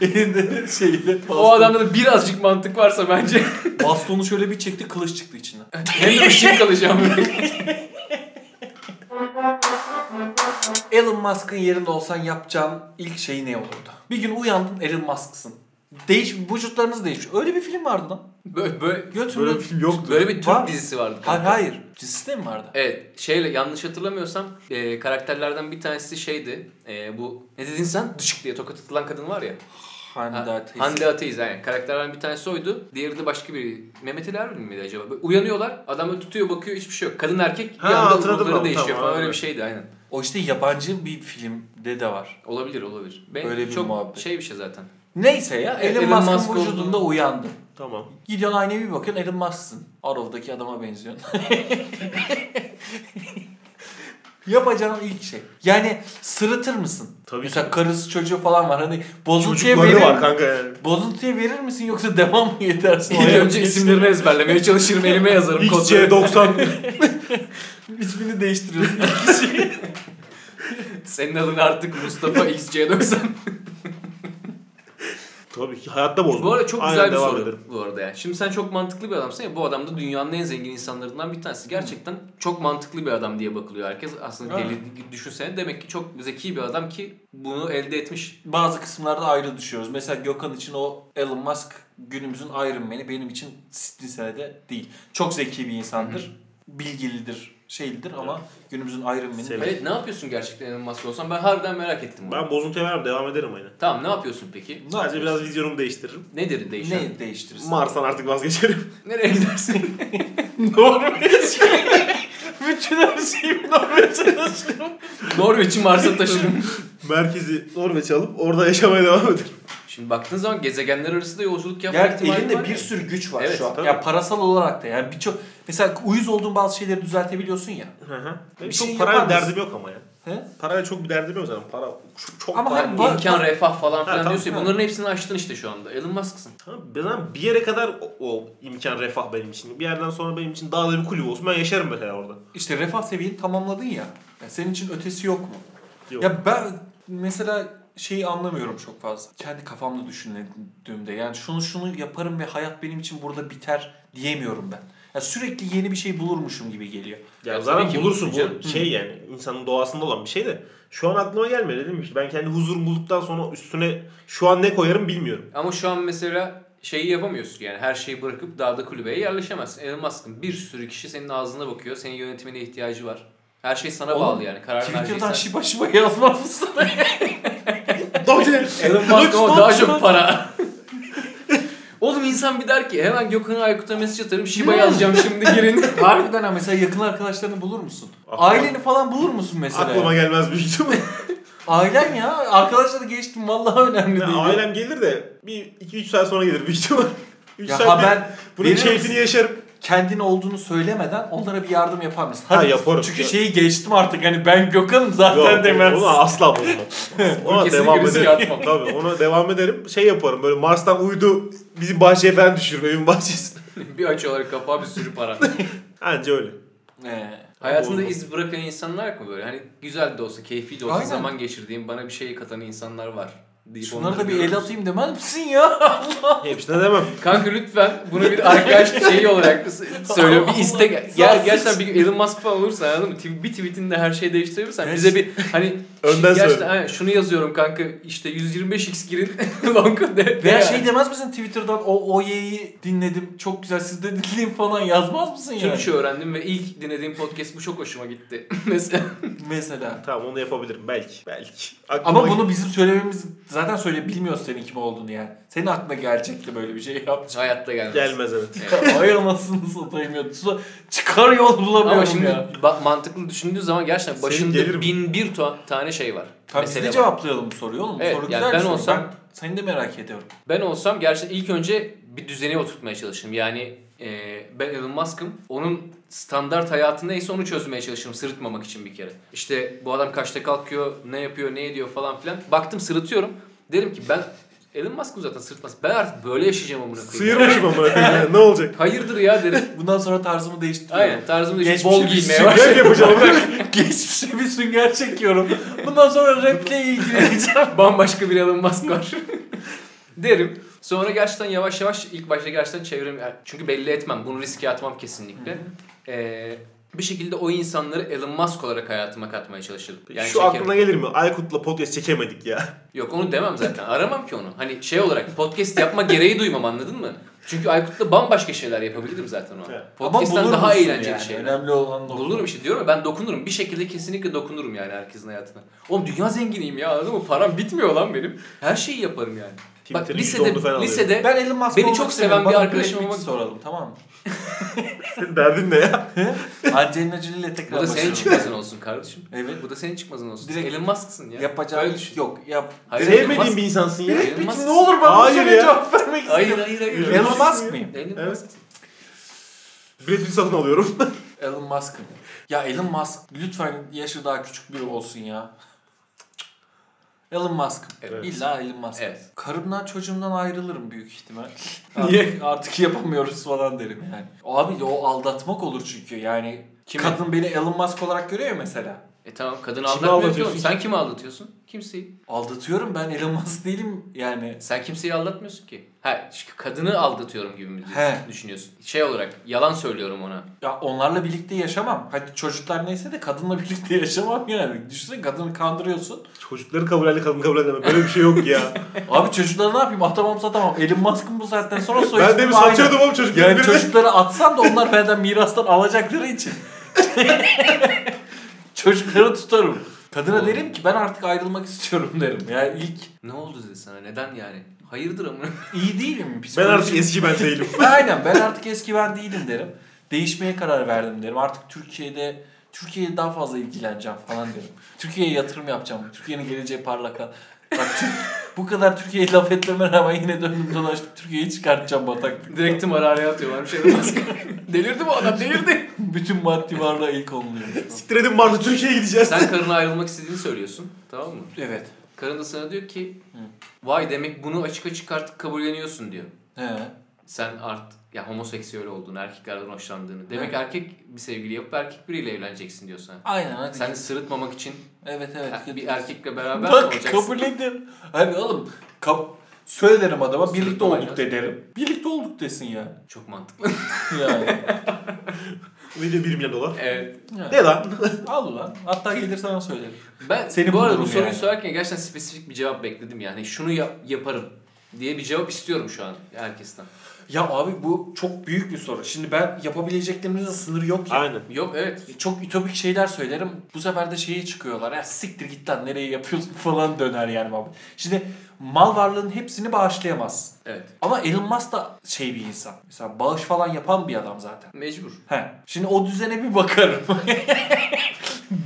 Speaker 3: elinde şeyle.
Speaker 2: o adamda da birazcık mantık varsa bence
Speaker 3: Bastonu şöyle bir çekti kılıç çıktı içinden.
Speaker 2: Hem de ışık kalacağım.
Speaker 3: Elon Musk'ın yerinde olsan yapacağın ilk şey ne olurdu? Bir gün uyandın Elon Musk'sın. Değiş, vücutlarınız değişiyor. Öyle bir film vardı lan.
Speaker 2: Böyle, böyle,
Speaker 3: Götürün.
Speaker 4: Böyle bir film yoktu.
Speaker 2: böyle bir Türk
Speaker 3: Var.
Speaker 2: dizisi vardı.
Speaker 3: Hayır
Speaker 2: kanka.
Speaker 3: hayır. Dizisi de mi vardı?
Speaker 2: Evet şeyle yanlış hatırlamıyorsam e, karakterlerden bir tanesi şeydi. E, bu ne dedin sen? Dışık diye tokat atılan kadın var ya.
Speaker 3: Hande
Speaker 2: Ha,
Speaker 3: Ateş.
Speaker 2: Hande Ateş yani. Karakterlerden bir tanesi oydu. Diğeri de başka biri. Mehmet Ali Erbil miydi acaba? Böyle uyanıyorlar. Adam böyle tutuyor bakıyor hiçbir şey yok. Kadın erkek bir
Speaker 4: Ha,
Speaker 2: anda
Speaker 4: hatırladım
Speaker 2: ruhları
Speaker 4: ben,
Speaker 2: değişiyor
Speaker 4: tamam,
Speaker 2: falan. Öyle
Speaker 4: evet.
Speaker 2: bir şeydi aynen.
Speaker 3: O işte yabancı bir filmde de var.
Speaker 2: Olabilir olabilir. Ben
Speaker 3: Öyle bir
Speaker 2: çok
Speaker 3: muhabbet.
Speaker 2: şey bir şey zaten.
Speaker 3: Neyse ya Elon,
Speaker 2: Elon
Speaker 3: Musk'ın
Speaker 2: Musk
Speaker 3: vücudunda
Speaker 2: olduğunu-
Speaker 3: uyandın.
Speaker 4: Tamam.
Speaker 3: Gidiyorsun aynaya bir bakıyorsun Elon Musk'sın. Arrow'daki adama benziyorsun. Yapacağın ilk şey. Yani sırıtır mısın?
Speaker 4: Tabii
Speaker 3: Mesela
Speaker 4: ki.
Speaker 3: karısı çocuğu falan var. Hani bozuntuya
Speaker 4: Çocukları
Speaker 3: verir,
Speaker 4: var kanka yani.
Speaker 3: bozuntuya verir misin yoksa devam mı yetersin?
Speaker 2: İlk önce isimlerini ezberlemeye çalışırım. Elime yazarım. kodları.
Speaker 4: XC90.
Speaker 3: ismini değiştiriyorsun.
Speaker 2: Senin adın artık Mustafa XC90.
Speaker 4: Tabii ki hayatta bozma.
Speaker 2: Bu arada çok
Speaker 4: Aynen
Speaker 2: güzel bir
Speaker 4: devam
Speaker 2: soru
Speaker 4: ederim.
Speaker 2: bu arada yani. Şimdi sen çok mantıklı bir adamsın ya bu adam da dünyanın en zengin insanlarından bir tanesi. Gerçekten çok mantıklı bir adam diye bakılıyor herkes. Aslında deli düşünsene demek ki çok zeki bir adam ki bunu elde etmiş.
Speaker 3: Bazı kısımlarda ayrı düşüyoruz. Mesela Gökhan için o Elon Musk günümüzün Iron Man'i benim için Stinsele'de değil. Çok zeki bir insandır. Bilgilidir, şeylidir ama günümüzün Iron Man'i
Speaker 2: Evet ne yapıyorsun gerçekten Elon Musk olsan ben harbiden merak ettim bunu.
Speaker 4: Ben bozuntuya vermem devam ederim aynen.
Speaker 2: Tamam ne yapıyorsun peki?
Speaker 4: Sadece biraz vizyonumu değiştiririm.
Speaker 2: Nedir değişen?
Speaker 3: ne değiştirirsin?
Speaker 4: Mars'tan artık vazgeçerim.
Speaker 2: Nereye gidersin?
Speaker 3: Norveç. Bütün her şeyimi Norveç'e taşıyorum.
Speaker 2: Norveç'i Mars'a taşırım.
Speaker 4: Merkezi Norveç'e alıp orada yaşamaya devam ederim.
Speaker 2: Şimdi baktığın zaman gezegenler arası da yolculuk yapma
Speaker 3: Yani
Speaker 2: ihtimali
Speaker 3: elinde
Speaker 2: var
Speaker 3: bir
Speaker 2: ya.
Speaker 3: sürü güç var
Speaker 2: Evet,
Speaker 3: şu an.
Speaker 4: tabii.
Speaker 3: Ya parasal olarak da yani birçok mesela uyuz olduğun bazı şeyleri düzeltebiliyorsun ya.
Speaker 4: Hı hı.
Speaker 3: Bir
Speaker 4: çok
Speaker 3: şey
Speaker 4: parayla derdim yok ama ya.
Speaker 3: He?
Speaker 4: Parayla çok bir derdim yok zaten. Para çok,
Speaker 3: Ama
Speaker 4: para.
Speaker 3: hani
Speaker 2: imkan,
Speaker 3: bak-
Speaker 2: refah falan filan
Speaker 4: tamam,
Speaker 2: diyorsun ya,
Speaker 3: ha.
Speaker 2: bunların hepsini açtın işte şu anda. Elon Musk'sın.
Speaker 4: Tamam, ben bir yere kadar o, o imkan refah benim için. Bir yerden sonra benim için daha da bir kulüp olsun. Ben yaşarım mesela orada.
Speaker 3: İşte refah seviyeni tamamladın ya. ya. Senin için ötesi yok mu?
Speaker 4: Yok.
Speaker 3: Ya ben mesela şeyi anlamıyorum çok fazla. Kendi kafamda düşündüğümde yani şunu şunu yaparım ve hayat benim için burada biter diyemiyorum ben. Ya sürekli yeni bir şey bulurmuşum gibi geliyor.
Speaker 4: Ya,
Speaker 2: Ya
Speaker 4: zaten bulursun bu şey yani insanın doğasında olan bir şey de şu an aklıma gelmedi dedim işte ben kendi huzur bulduktan sonra üstüne şu an ne koyarım bilmiyorum.
Speaker 2: Ama şu an mesela şeyi yapamıyorsun yani her şeyi bırakıp dağda kulübeye yerleşemezsin. Elon Musk'ın bir sürü kişi senin ağzına bakıyor. Senin yönetimine ihtiyacı var. Her şey sana
Speaker 3: Oğlum,
Speaker 2: bağlı yani. Karar
Speaker 3: Twitter'dan
Speaker 2: vereceksen.
Speaker 3: şiba şiba yazmaz mısın?
Speaker 4: Doge!
Speaker 2: Elon Musk ama daha çok para. Oğlum insan bir der ki hemen Gökhan'a Aykut'a mesaj atarım. Shiba yazacağım şimdi girin.
Speaker 3: Harbiden ha mesela yakın arkadaşlarını bulur musun?
Speaker 4: Aklıma-
Speaker 3: Aileni falan bulur musun mesela?
Speaker 4: Aklıma gelmez büyük ihtimal.
Speaker 3: Ailen ya. Arkadaşları geçtim vallahi önemli
Speaker 4: Ya
Speaker 3: değil.
Speaker 4: ailem gelir de bir 2-3 saat sonra gelir büyük ihtimal. 3
Speaker 3: Ya
Speaker 4: saat
Speaker 3: ha
Speaker 4: bir-
Speaker 3: ben
Speaker 4: bunun
Speaker 3: verir
Speaker 4: keyfini
Speaker 3: misin?
Speaker 4: yaşarım.
Speaker 3: Kendin olduğunu söylemeden onlara bir yardım yapar mısın?
Speaker 4: Ha, yaparım.
Speaker 3: Çünkü
Speaker 4: Ya.
Speaker 3: şeyi geçtim artık hani ben Gökhan'ım zaten
Speaker 4: Yok,
Speaker 3: demez.
Speaker 4: Ona asla bulmam. ona devam ederim. Tabii ona devam ederim. Şey yaparım böyle Mars'tan uydu bizim bahçeye falan düşürürüm evin bahçesine.
Speaker 2: bir açıyorlar kapağı bir sürü para.
Speaker 4: Anca öyle.
Speaker 3: Ee,
Speaker 2: Hayatında iz bırakan insanlar mu böyle? Hani güzel de olsa, keyifli de olsa
Speaker 3: Aynen.
Speaker 2: zaman geçirdiğim, bana bir şey katan insanlar var. Deyip
Speaker 3: şunlara
Speaker 2: onları
Speaker 3: da bir el atayım demez misin ya?
Speaker 4: Hepsine demem.
Speaker 2: Kanka lütfen bunu bir arkadaş şeyi olarak söylüyorum. Bir istek.
Speaker 3: Sarsıcı.
Speaker 2: gerçekten bir Elon Musk falan olursa anladın mı? Bir tweetinde her şeyi değiştirebilirsen bize bir hani
Speaker 4: Önden
Speaker 2: gerçekten
Speaker 4: söyle.
Speaker 2: aynen, şunu yazıyorum kanka işte 125x girin long de.
Speaker 3: Veya şey demez misin Twitter'dan o OY'yi dinledim çok güzel siz de dinleyin falan yazmaz mısın yani?
Speaker 2: Türkçe öğrendim ve ilk dinlediğim podcast bu çok hoşuma gitti. Mesela
Speaker 3: Mesela.
Speaker 4: Tamam onu yapabilirim belki. Belki. Aklıma
Speaker 3: Ama bunu bizim söylememiz zaten söyle bilmiyoruz senin kim olduğunu yani. Senin aklına gelecekti böyle bir şey yapacak.
Speaker 2: hayatta gelmez.
Speaker 4: gelmez evet.
Speaker 2: Evet.
Speaker 3: Ay anasını satayım ya. Çıkar yol bulamıyorum
Speaker 2: Ama şimdi
Speaker 3: ya.
Speaker 2: mantıklı düşündüğün zaman gerçekten başında bin bir to- tane şey var.
Speaker 3: Tabii biz de
Speaker 2: var.
Speaker 3: cevaplayalım bu soruyu oğlum. Bu
Speaker 2: Evet,
Speaker 3: soru
Speaker 2: yani
Speaker 3: güzel
Speaker 2: ben
Speaker 3: soru.
Speaker 2: olsam-
Speaker 3: Ben seni de merak ediyorum.
Speaker 2: Ben olsam gerçekten ilk önce bir düzeni oturtmaya çalışırım. Yani e, ben Elon Musk'ım. Onun standart hayatı neyse onu çözmeye çalışırım sırıtmamak için bir kere. İşte bu adam kaçta kalkıyor, ne yapıyor, ne ediyor falan filan. Baktım sırıtıyorum. Derim ki ben Elon Musk'ım zaten sırıtmaz. Ben artık böyle yaşayacağım amına koyayım.
Speaker 4: Sıyırmışım ama ne olacak?
Speaker 2: Hayırdır ya derim.
Speaker 3: Bundan sonra tarzımı değiştiriyorum.
Speaker 2: Aynen işte
Speaker 3: Geçmişe
Speaker 2: bol
Speaker 3: bir
Speaker 2: giymeye
Speaker 3: sünger
Speaker 2: başladım.
Speaker 4: yapacağım.
Speaker 3: Geçmişe bir sünger çekiyorum. Bundan sonra raple ilgileneceğim.
Speaker 2: Bambaşka bir Elon Musk var. derim. Sonra gerçekten yavaş yavaş ilk başta gerçekten çevrem yani çünkü belli etmem. Bunu riske atmam kesinlikle. Ee, bir şekilde o insanları Elon Musk olarak hayatıma katmaya çalışırım. Yani
Speaker 4: Şu
Speaker 2: çekerim.
Speaker 4: aklına gelir mi? Aykut'la podcast çekemedik ya.
Speaker 2: Yok onu demem zaten. Aramam ki onu. Hani şey olarak podcast yapma gereği duymam anladın mı? Çünkü Aykut'la bambaşka şeyler yapabilirim zaten o.
Speaker 4: Evet.
Speaker 3: Bulur
Speaker 2: daha eğlenceli
Speaker 3: yani?
Speaker 2: şeyler.
Speaker 3: Önemli olan nokta.
Speaker 2: Bulurum işte diyorum ya ben dokunurum. Bir şekilde kesinlikle dokunurum yani herkesin hayatına. Oğlum dünya zenginiyim ya anladın mı? Param bitmiyor lan benim. Her şeyi yaparım yani. Bak lisede,
Speaker 4: %10'unu falan
Speaker 2: lisede
Speaker 3: Ben Elon Musk
Speaker 2: Beni çok seven bir arkadaşım olmak-
Speaker 3: soralım tamam mı?
Speaker 4: Senin derdin ne ya?
Speaker 3: Angelina Jolie ile tekrar
Speaker 2: bu da senin çıkmazın olsun kardeşim.
Speaker 3: Evet.
Speaker 2: Bu da senin çıkmazın olsun.
Speaker 3: Direkt-
Speaker 2: Elon Musk'sın ya.
Speaker 3: Yapacağım
Speaker 2: Öyle düşün.
Speaker 3: yok. Yap.
Speaker 2: Hayır, Elon
Speaker 4: Sevmediğin
Speaker 2: Musk-
Speaker 4: bir insansın ya.
Speaker 2: Elon
Speaker 3: Peki
Speaker 2: Musk-
Speaker 3: ne olur bana
Speaker 4: Hayır
Speaker 3: bu soruya
Speaker 4: ya.
Speaker 3: cevap vermek
Speaker 2: Hayır
Speaker 3: istiyorum.
Speaker 2: hayır hayır.
Speaker 3: Elon Musk mıyım?
Speaker 2: Elon
Speaker 4: Evet.
Speaker 2: Musk.
Speaker 4: Brad Pitt satın alıyorum.
Speaker 3: Elon Musk'ım. Ya Elon Musk lütfen yaşı daha küçük biri olsun ya. Elon Musk.
Speaker 2: Evet.
Speaker 3: İlla Elon Musk.
Speaker 2: Evet.
Speaker 3: Karımdan çocuğumdan ayrılırım büyük ihtimal.
Speaker 2: Niye?
Speaker 3: Artık, artık yapamıyoruz falan derim yani. Abi o aldatmak olur çünkü yani.
Speaker 2: Kimi?
Speaker 3: Kadın beni Elon Musk olarak görüyor mesela.
Speaker 2: E tamam kadını
Speaker 4: Kimi
Speaker 2: aldatmıyor ki
Speaker 4: aldatıyorsun
Speaker 2: oğlum. Sen kimi aldatıyorsun? Kimseyi.
Speaker 3: Aldatıyorum ben Elon Musk değilim yani.
Speaker 2: Sen kimseyi aldatmıyorsun ki. Ha çünkü kadını aldatıyorum gibi mi
Speaker 3: He.
Speaker 2: düşünüyorsun? Şey olarak yalan söylüyorum ona.
Speaker 3: Ya onlarla birlikte yaşamam. Hadi çocuklar neyse de kadınla birlikte yaşamam yani. Düşünsene kadını kandırıyorsun.
Speaker 4: Çocukları kabul elde kadın kabul edemem. Böyle bir şey yok ya.
Speaker 3: Abi çocukları ne yapayım? Atamam satamam. Elon Musk'ın bu saatten sonra soy
Speaker 4: ben de
Speaker 3: aynı.
Speaker 4: satıyordum oğlum çocukları?
Speaker 3: Yani
Speaker 4: birine?
Speaker 3: çocukları atsan da onlar benden mirastan alacakları için. Çocukları tutarım. Kadına
Speaker 2: Oğlum.
Speaker 3: derim ki ben artık ayrılmak istiyorum derim. Yani ilk
Speaker 2: Ne oldu dedi sana? Neden yani? Hayırdır amına?
Speaker 3: iyi değilim.
Speaker 4: Ben
Speaker 3: Psikolojim-
Speaker 4: artık eski ben değilim.
Speaker 3: Aynen ben artık eski ben değilim derim. Değişmeye karar verdim derim. Artık Türkiye'de Türkiye'ye daha fazla ilgileneceğim falan derim. Türkiye'ye yatırım yapacağım. Türkiye'nin geleceği parlak. Bak Türk- bu kadar Türkiye'yi laf etmeme rağmen yine döndüm dolaştım. Türkiye'yi çıkartacağım bataklıktan.
Speaker 2: Direktim araya atıyorlarmış Elon Musk. delirdi bu adam delirdi.
Speaker 3: Bütün maddi varlığa ilk onluyormuş.
Speaker 4: Siktir edin Mars'a Türkiye'ye gideceğiz.
Speaker 2: Sen karına ayrılmak istediğini söylüyorsun. Tamam mı?
Speaker 3: evet.
Speaker 2: Karın da sana diyor ki
Speaker 3: Hı.
Speaker 2: vay demek bunu açık açık artık kabulleniyorsun diyor.
Speaker 3: He.
Speaker 2: Sen art ya homoseksüel olduğunu, erkeklerden hoşlandığını. Demek
Speaker 3: Evet.
Speaker 2: erkek bir sevgili yapıp erkek biriyle evleneceksin diyor sana.
Speaker 3: Aynen hadi.
Speaker 2: Sen de sırıtmamak için
Speaker 3: Evet evet.
Speaker 2: er- bir erkekle beraber
Speaker 3: Bak
Speaker 2: olacaksın?
Speaker 3: kabul edin. Hani oğlum kap söylerim adama birlikte
Speaker 2: Sırıtma
Speaker 3: olduk de derim. Birlikte olduk desin yani.
Speaker 2: Çok mantıklı.
Speaker 3: Yani.
Speaker 4: Bir de 1 milyon dolar.
Speaker 2: evet.
Speaker 3: Yani.
Speaker 4: Ne lan?
Speaker 3: Al lan. Hatta gelir sana söylerim.
Speaker 2: Ben
Speaker 3: Seni
Speaker 2: bu arada bu soruyu
Speaker 3: yani.
Speaker 2: sorarken gerçekten spesifik bir cevap bekledim yani. Şunu yap- yaparım diye bir cevap istiyorum şu an herkesten.
Speaker 3: Ya abi bu çok büyük bir soru. Şimdi ben yapabileceklerimizin sınırı yok ya.
Speaker 4: Aynen.
Speaker 2: Yok evet.
Speaker 3: Çok ütopik şeyler söylerim. Bu sefer de şeye çıkıyorlar. Ya siktir git lan nereye yapıyorsun falan döner yani abi. Şimdi mal varlığının hepsini bağışlayamazsın.
Speaker 2: Evet.
Speaker 3: Ama Elon Musk da şey bir insan. Mesela bağış falan yapan bir adam zaten.
Speaker 2: Mecbur.
Speaker 3: He. Şimdi o düzene bir bakarım.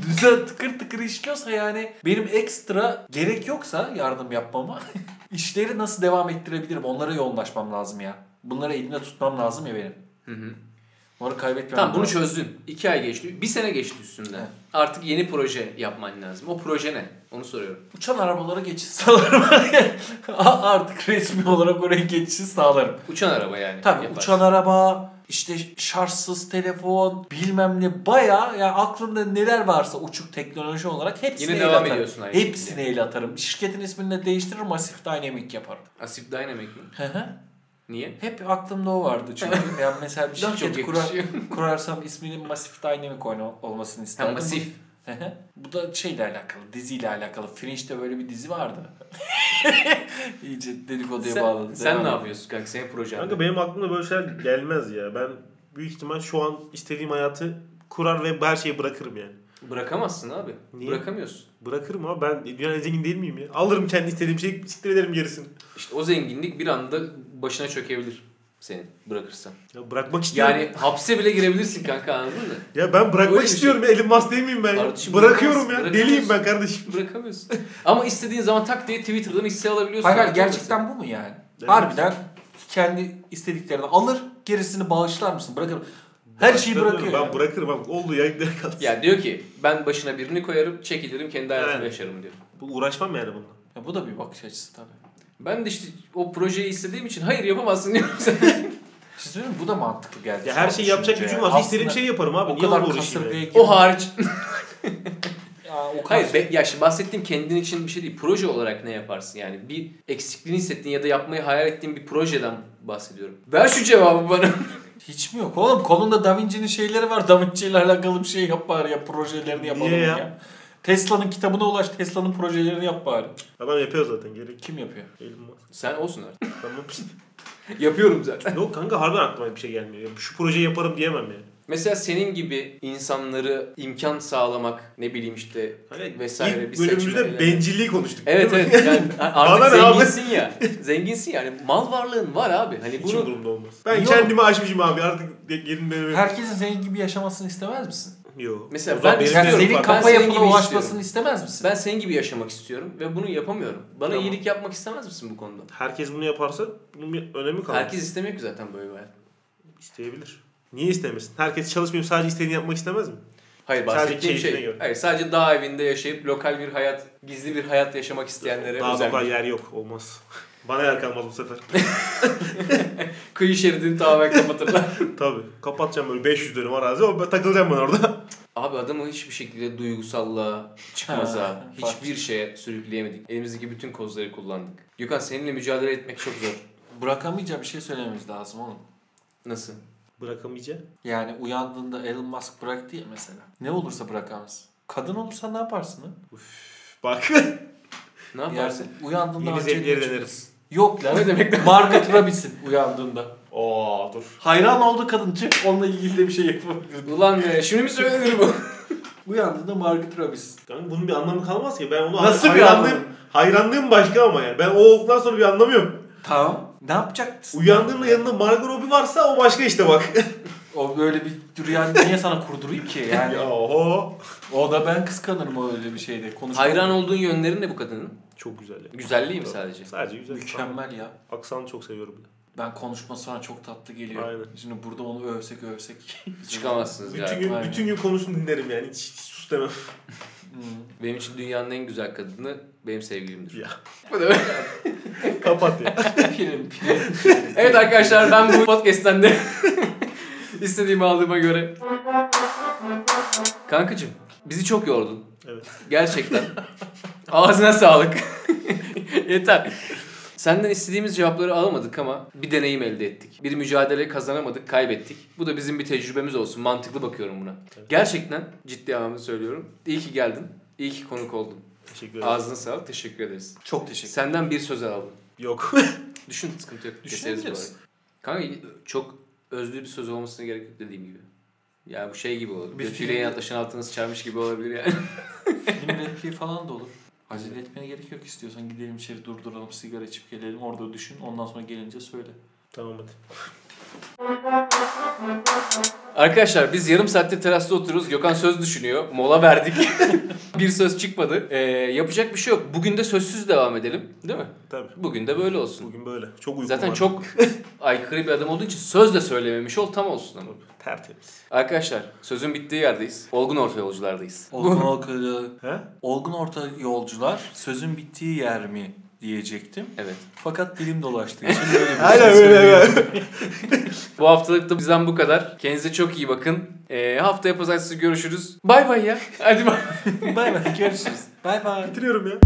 Speaker 3: Düzen tıkır tıkır işliyorsa yani benim ekstra gerek yoksa yardım yapmama işleri nasıl devam ettirebilirim onlara yoğunlaşmam lazım ya. Bunları elimde tutmam lazım ya benim.
Speaker 2: Hı hı.
Speaker 3: Onları kaybetmem
Speaker 2: Tamam bunu
Speaker 3: lazım.
Speaker 2: çözdün. İki ay geçti. Bir sene geçti üstünden.
Speaker 3: Evet.
Speaker 2: Artık yeni proje yapman lazım. O proje ne? Onu soruyorum.
Speaker 3: Uçan arabalara geçiş sağlarım. Artık resmi olarak oraya geçiş sağlarım.
Speaker 2: Uçan araba yani.
Speaker 3: Tabii
Speaker 2: yaparsın.
Speaker 3: uçan araba, işte şarjsız telefon, bilmem ne baya ya aklımda neler varsa uçuk teknoloji olarak hepsine
Speaker 2: Yine
Speaker 3: el
Speaker 2: devam
Speaker 3: atarım.
Speaker 2: ediyorsun aynı
Speaker 3: Hepsine
Speaker 2: şekilde.
Speaker 3: el atarım. Şirketin ismini de değiştiririm, Masif Dynamic yaparım.
Speaker 2: Asif Dynamic mi?
Speaker 3: Hı hı.
Speaker 2: Niye?
Speaker 3: Hep aklımda o vardı çünkü. yani mesela bir şirket kurar,
Speaker 2: yakışıyor.
Speaker 3: kurarsam isminin Masif Dynamic olmasını
Speaker 2: Ha,
Speaker 3: isterdim.
Speaker 2: masif.
Speaker 3: Hı hı. Bu da şeyle alakalı, diziyle alakalı. Fringe'de böyle bir dizi vardı. İyice dedikoduya
Speaker 2: Sen,
Speaker 3: bağladı.
Speaker 2: sen
Speaker 3: Devam
Speaker 2: ne yapıyorsun kanka? Senin projen
Speaker 4: Kanka benim aklımda böyle şeyler gelmez ya. Ben büyük ihtimal şu an istediğim hayatı kurar ve her şeyi bırakırım yani.
Speaker 2: Bırakamazsın abi.
Speaker 4: Niye?
Speaker 2: Bırakamıyorsun.
Speaker 4: Bırakırım ama ben dünyanın en zengin değil miyim ya? Alırım kendi istediğim şeyi siktir ederim gerisini.
Speaker 2: İşte o zenginlik bir anda başına çökebilir senin bırakırsan.
Speaker 4: Ya bırakmak istiyorum.
Speaker 2: Yani hapse bile girebilebilirsin kanka anladın mı?
Speaker 4: ya ben bırakmak
Speaker 2: Öyle şey.
Speaker 4: istiyorum ya. Elon Musk değil miyim ben?
Speaker 2: Kardeşim,
Speaker 4: Bırakıyorum ya. Deliyim ben kardeşim.
Speaker 2: Bırakamıyorsun. Ama istediğin zaman tak diye Twitter'dan hisse alabiliyorsun.
Speaker 3: Hayır hayır, gerçekten bu mu yani?
Speaker 4: Evet.
Speaker 3: Harbiden kendi istediklerini alır, gerisini bağışlar mısın? Bırakır. Her şeyi bırakıyor.
Speaker 4: Ben
Speaker 3: ya.
Speaker 4: bırakırım abi. Olduğu yer gider kalsın.
Speaker 2: Ya diyor ki ben başına birini koyarım çekilirim kendi hayatımı
Speaker 4: Evet.
Speaker 2: yaşarım diyor.
Speaker 4: Bu uğraşmam yani bununla.
Speaker 3: Ya bu da bir bakış açısı tabii.
Speaker 2: Ben de işte o projeyi istediğim için hayır yapamazsın diyorum sen.
Speaker 3: Bir şey mi? Bu da mantıklı geldi.
Speaker 4: Ya her şeyi yapacak gücüm
Speaker 3: ya.
Speaker 4: varsa istediğim şeyi yaparım abi.
Speaker 3: O
Speaker 4: Niye
Speaker 3: kadar
Speaker 4: onunla
Speaker 3: kasır
Speaker 4: uğraşayım yani?
Speaker 3: ve
Speaker 2: o hariç.
Speaker 3: Ya o
Speaker 2: Hayır be, ya şimdi bahsettiğim kendin için bir şey değil. Proje olarak ne yaparsın yani? Bir eksikliğini hissettiğin ya da yapmayı hayal ettiğin bir projeden bahsediyorum. Ver şu cevabı bana.
Speaker 3: Hiç mi yok oğlum? Kolunda Da Vinci'nin şeyleri var. Da Vinci ile alakalı bir şey yap bari ya. Projelerini yapalım
Speaker 4: Niye
Speaker 3: ya.
Speaker 4: ya?
Speaker 3: Tesla'nın kitabına ulaş. Tesla'nın projelerini yap bari.
Speaker 4: Adam yapıyor zaten gerek.
Speaker 3: Kim yapıyor?
Speaker 4: Elon Musk.
Speaker 2: Sen olsun artık.
Speaker 4: Tamam işte.
Speaker 2: Yapıyorum zaten.
Speaker 4: Yok kanka harbiden aklıma bir şey gelmiyor. Şu projeyi yaparım diyemem yani.
Speaker 2: Mesela senin gibi insanları imkan sağlamak ne bileyim işte
Speaker 4: Hani
Speaker 2: vesaire
Speaker 4: ilk
Speaker 2: bir
Speaker 4: bölümümüzde
Speaker 2: seçmeyle.
Speaker 4: bencilliği konuştuk.
Speaker 2: Evet evet yani artık zenginsin ya. Zenginsin yani mal varlığın var abi. Hani
Speaker 4: Hiç
Speaker 2: bunu
Speaker 4: umurumda olmaz. Ben
Speaker 3: Yok.
Speaker 4: kendimi aşmışım abi artık yerin benim.
Speaker 3: Herkesin senin gibi yaşamasını istemez misin?
Speaker 4: Yok.
Speaker 2: Mesela ben istiyorum.
Speaker 3: senin
Speaker 2: Ben
Speaker 3: kafa yapına ulaşmasını istemez misin?
Speaker 2: ben senin gibi yaşamak istiyorum ve bunu yapamıyorum. Bana
Speaker 4: Tamam.
Speaker 2: iyilik yapmak istemez misin bu konuda?
Speaker 4: Herkes bunu yaparsa bunun bir önemi kalmaz.
Speaker 2: Herkes istemiyor ki zaten böyle bir hayat.
Speaker 4: isteyebilir. Niye istemesin? Herkes çalışmayıp sadece istediğini yapmak istemez mi?
Speaker 2: Hayır
Speaker 4: Sadece
Speaker 2: bahsettiğim şey.
Speaker 4: göre.
Speaker 2: Hayır sadece dağ evinde yaşayıp lokal bir hayat, gizli bir hayat yaşamak isteyenlere
Speaker 4: Daha
Speaker 2: özel.
Speaker 4: yer yok. Olmaz. Bana yer kalmaz bu sefer.
Speaker 2: Kıyı şeridini tamamen kapatırlar.
Speaker 4: Tabii. Kapatacağım böyle 500 dönüm arazi. O ben takılacağım ben orada.
Speaker 2: Abi adamı hiçbir şekilde duygusallığa, çıkmaza, hiçbir şeye sürükleyemedik. Elimizdeki bütün kozları kullandık. Gökhan seninle mücadele etmek çok zor.
Speaker 3: Bırakamayacağı bir şey söylememiz lazım oğlum.
Speaker 2: Nasıl?
Speaker 4: Bırakamayacağım.
Speaker 3: Yani uyandığında Elon Musk bıraktı ya mesela. Ne olursa bırakamaz. Kadın olursa ne yaparsın lan?
Speaker 4: Bak.
Speaker 2: Ne yaparsın?
Speaker 3: Yani uyandığında
Speaker 4: Yeni
Speaker 3: Angelina
Speaker 4: zevkleri deneriz.
Speaker 3: Yok lan.
Speaker 2: Ne demek?
Speaker 3: Margot Robbie'sin uyandığında.
Speaker 4: Oo dur.
Speaker 3: Hayran oldu kadın çık onunla ilgili de bir şey yapabilirdin.
Speaker 2: Ulan be, şimdi mi söylenir bu?
Speaker 3: Uyandığında Margot Robbie'sin.
Speaker 4: Kanka bunun bir anlamı kalmaz ki. Ben onu
Speaker 3: Nasıl bir anlamı?
Speaker 4: hayranlığım başka ama yani. Ben o olduktan sonra bir anlamı yok.
Speaker 3: Tamam. Ne yapacaksın?
Speaker 4: Uyandığımda yanında Margot Robbie varsa o başka işte bak.
Speaker 3: O böyle bir rüya niye sana kurdurayım ki yani?
Speaker 4: ya oho.
Speaker 3: o da ben kıskanırım o öyle bir şeyde. Konuşmam.
Speaker 2: Hayran olduğun yönlerin ne bu kadının?
Speaker 4: Çok güzel ya.
Speaker 2: Güzelliği mi sadece?
Speaker 4: Sadece güzel.
Speaker 3: Mükemmel ya.
Speaker 4: Aksanı çok seviyorum.
Speaker 3: Ben konuşma sonra çok tatlı geliyor.
Speaker 4: Aynen.
Speaker 3: Şimdi burada onu övsek övsek.
Speaker 2: Çıkamazsınız
Speaker 4: Bütün gün,
Speaker 3: aynen.
Speaker 4: bütün gün konusunu dinlerim yani. Hiç, hiç sus demem.
Speaker 2: Benim için dünyanın en güzel kadını benim sevgilimdir.
Speaker 4: Ya.
Speaker 2: Bu da-
Speaker 4: Kapat ya.
Speaker 3: Pirim pirim.
Speaker 2: evet arkadaşlar ben bu podcast'ten de istediğimi aldığıma göre. Kankacım bizi çok yordun.
Speaker 4: Evet.
Speaker 2: Gerçekten. Ağzına sağlık. Yeter. Senden istediğimiz cevapları alamadık ama bir deneyim elde ettik. Bir mücadele kazanamadık, kaybettik. Bu da bizim bir tecrübemiz olsun. Mantıklı bakıyorum buna. Gerçekten ciddi anlamda söylüyorum. İyi ki geldin. İyi ki konuk oldun.
Speaker 4: Teşekkür ederim.
Speaker 2: Ağzına sağlık. Teşekkür ederiz.
Speaker 3: Çok teşekkür
Speaker 2: Senden bir söz aldım.
Speaker 4: Yok.
Speaker 2: Düşün sıkıntı yok.
Speaker 3: Düşünebiliriz.
Speaker 2: Kanka çok özlü bir söz olmasına gerek yok dediğim gibi. Ya bu şey gibi olur.
Speaker 3: Bir
Speaker 2: Götüyle
Speaker 3: film-
Speaker 2: inatlaşan altını sıçarmış gibi olabilir yani.
Speaker 3: Film repliği falan da olur. Acele etmene gerek yok istiyorsan gidelim içeri durduralım sigara içip gelelim orada düşün ondan sonra gelince söyle.
Speaker 4: tamam hadi.
Speaker 2: Arkadaşlar biz yarım saattir terasta oturuyoruz. Gökhan söz düşünüyor. Mola verdik. bir söz çıkmadı. Ee, yapacak bir şey yok. Bugün de sözsüz devam edelim. Değil mi?
Speaker 4: Tabii.
Speaker 2: Bugün de böyle olsun.
Speaker 4: Bugün böyle. Çok uykum
Speaker 2: Zaten
Speaker 4: var.
Speaker 2: çok aykırı bir adam olduğu için söz de söylememiş ol tam olsun ama.
Speaker 4: Tertemiz.
Speaker 2: Arkadaşlar sözün bittiği yerdeyiz. Olgun orta yolculardayız.
Speaker 3: Olgun orta,
Speaker 4: He?
Speaker 3: olgun orta yolcular sözün bittiği yer mi diyecektim.
Speaker 2: Evet.
Speaker 3: Fakat dilim dolaştı. Şey
Speaker 4: aynen öyle.
Speaker 2: bu haftalık da bizden bu kadar. Kendinize çok iyi bakın. Ee, haftaya pazartesi görüşürüz. Bay bay ya. Hadi bay.
Speaker 3: bay bay görüşürüz. Bay bay.
Speaker 4: Bitiriyorum ya.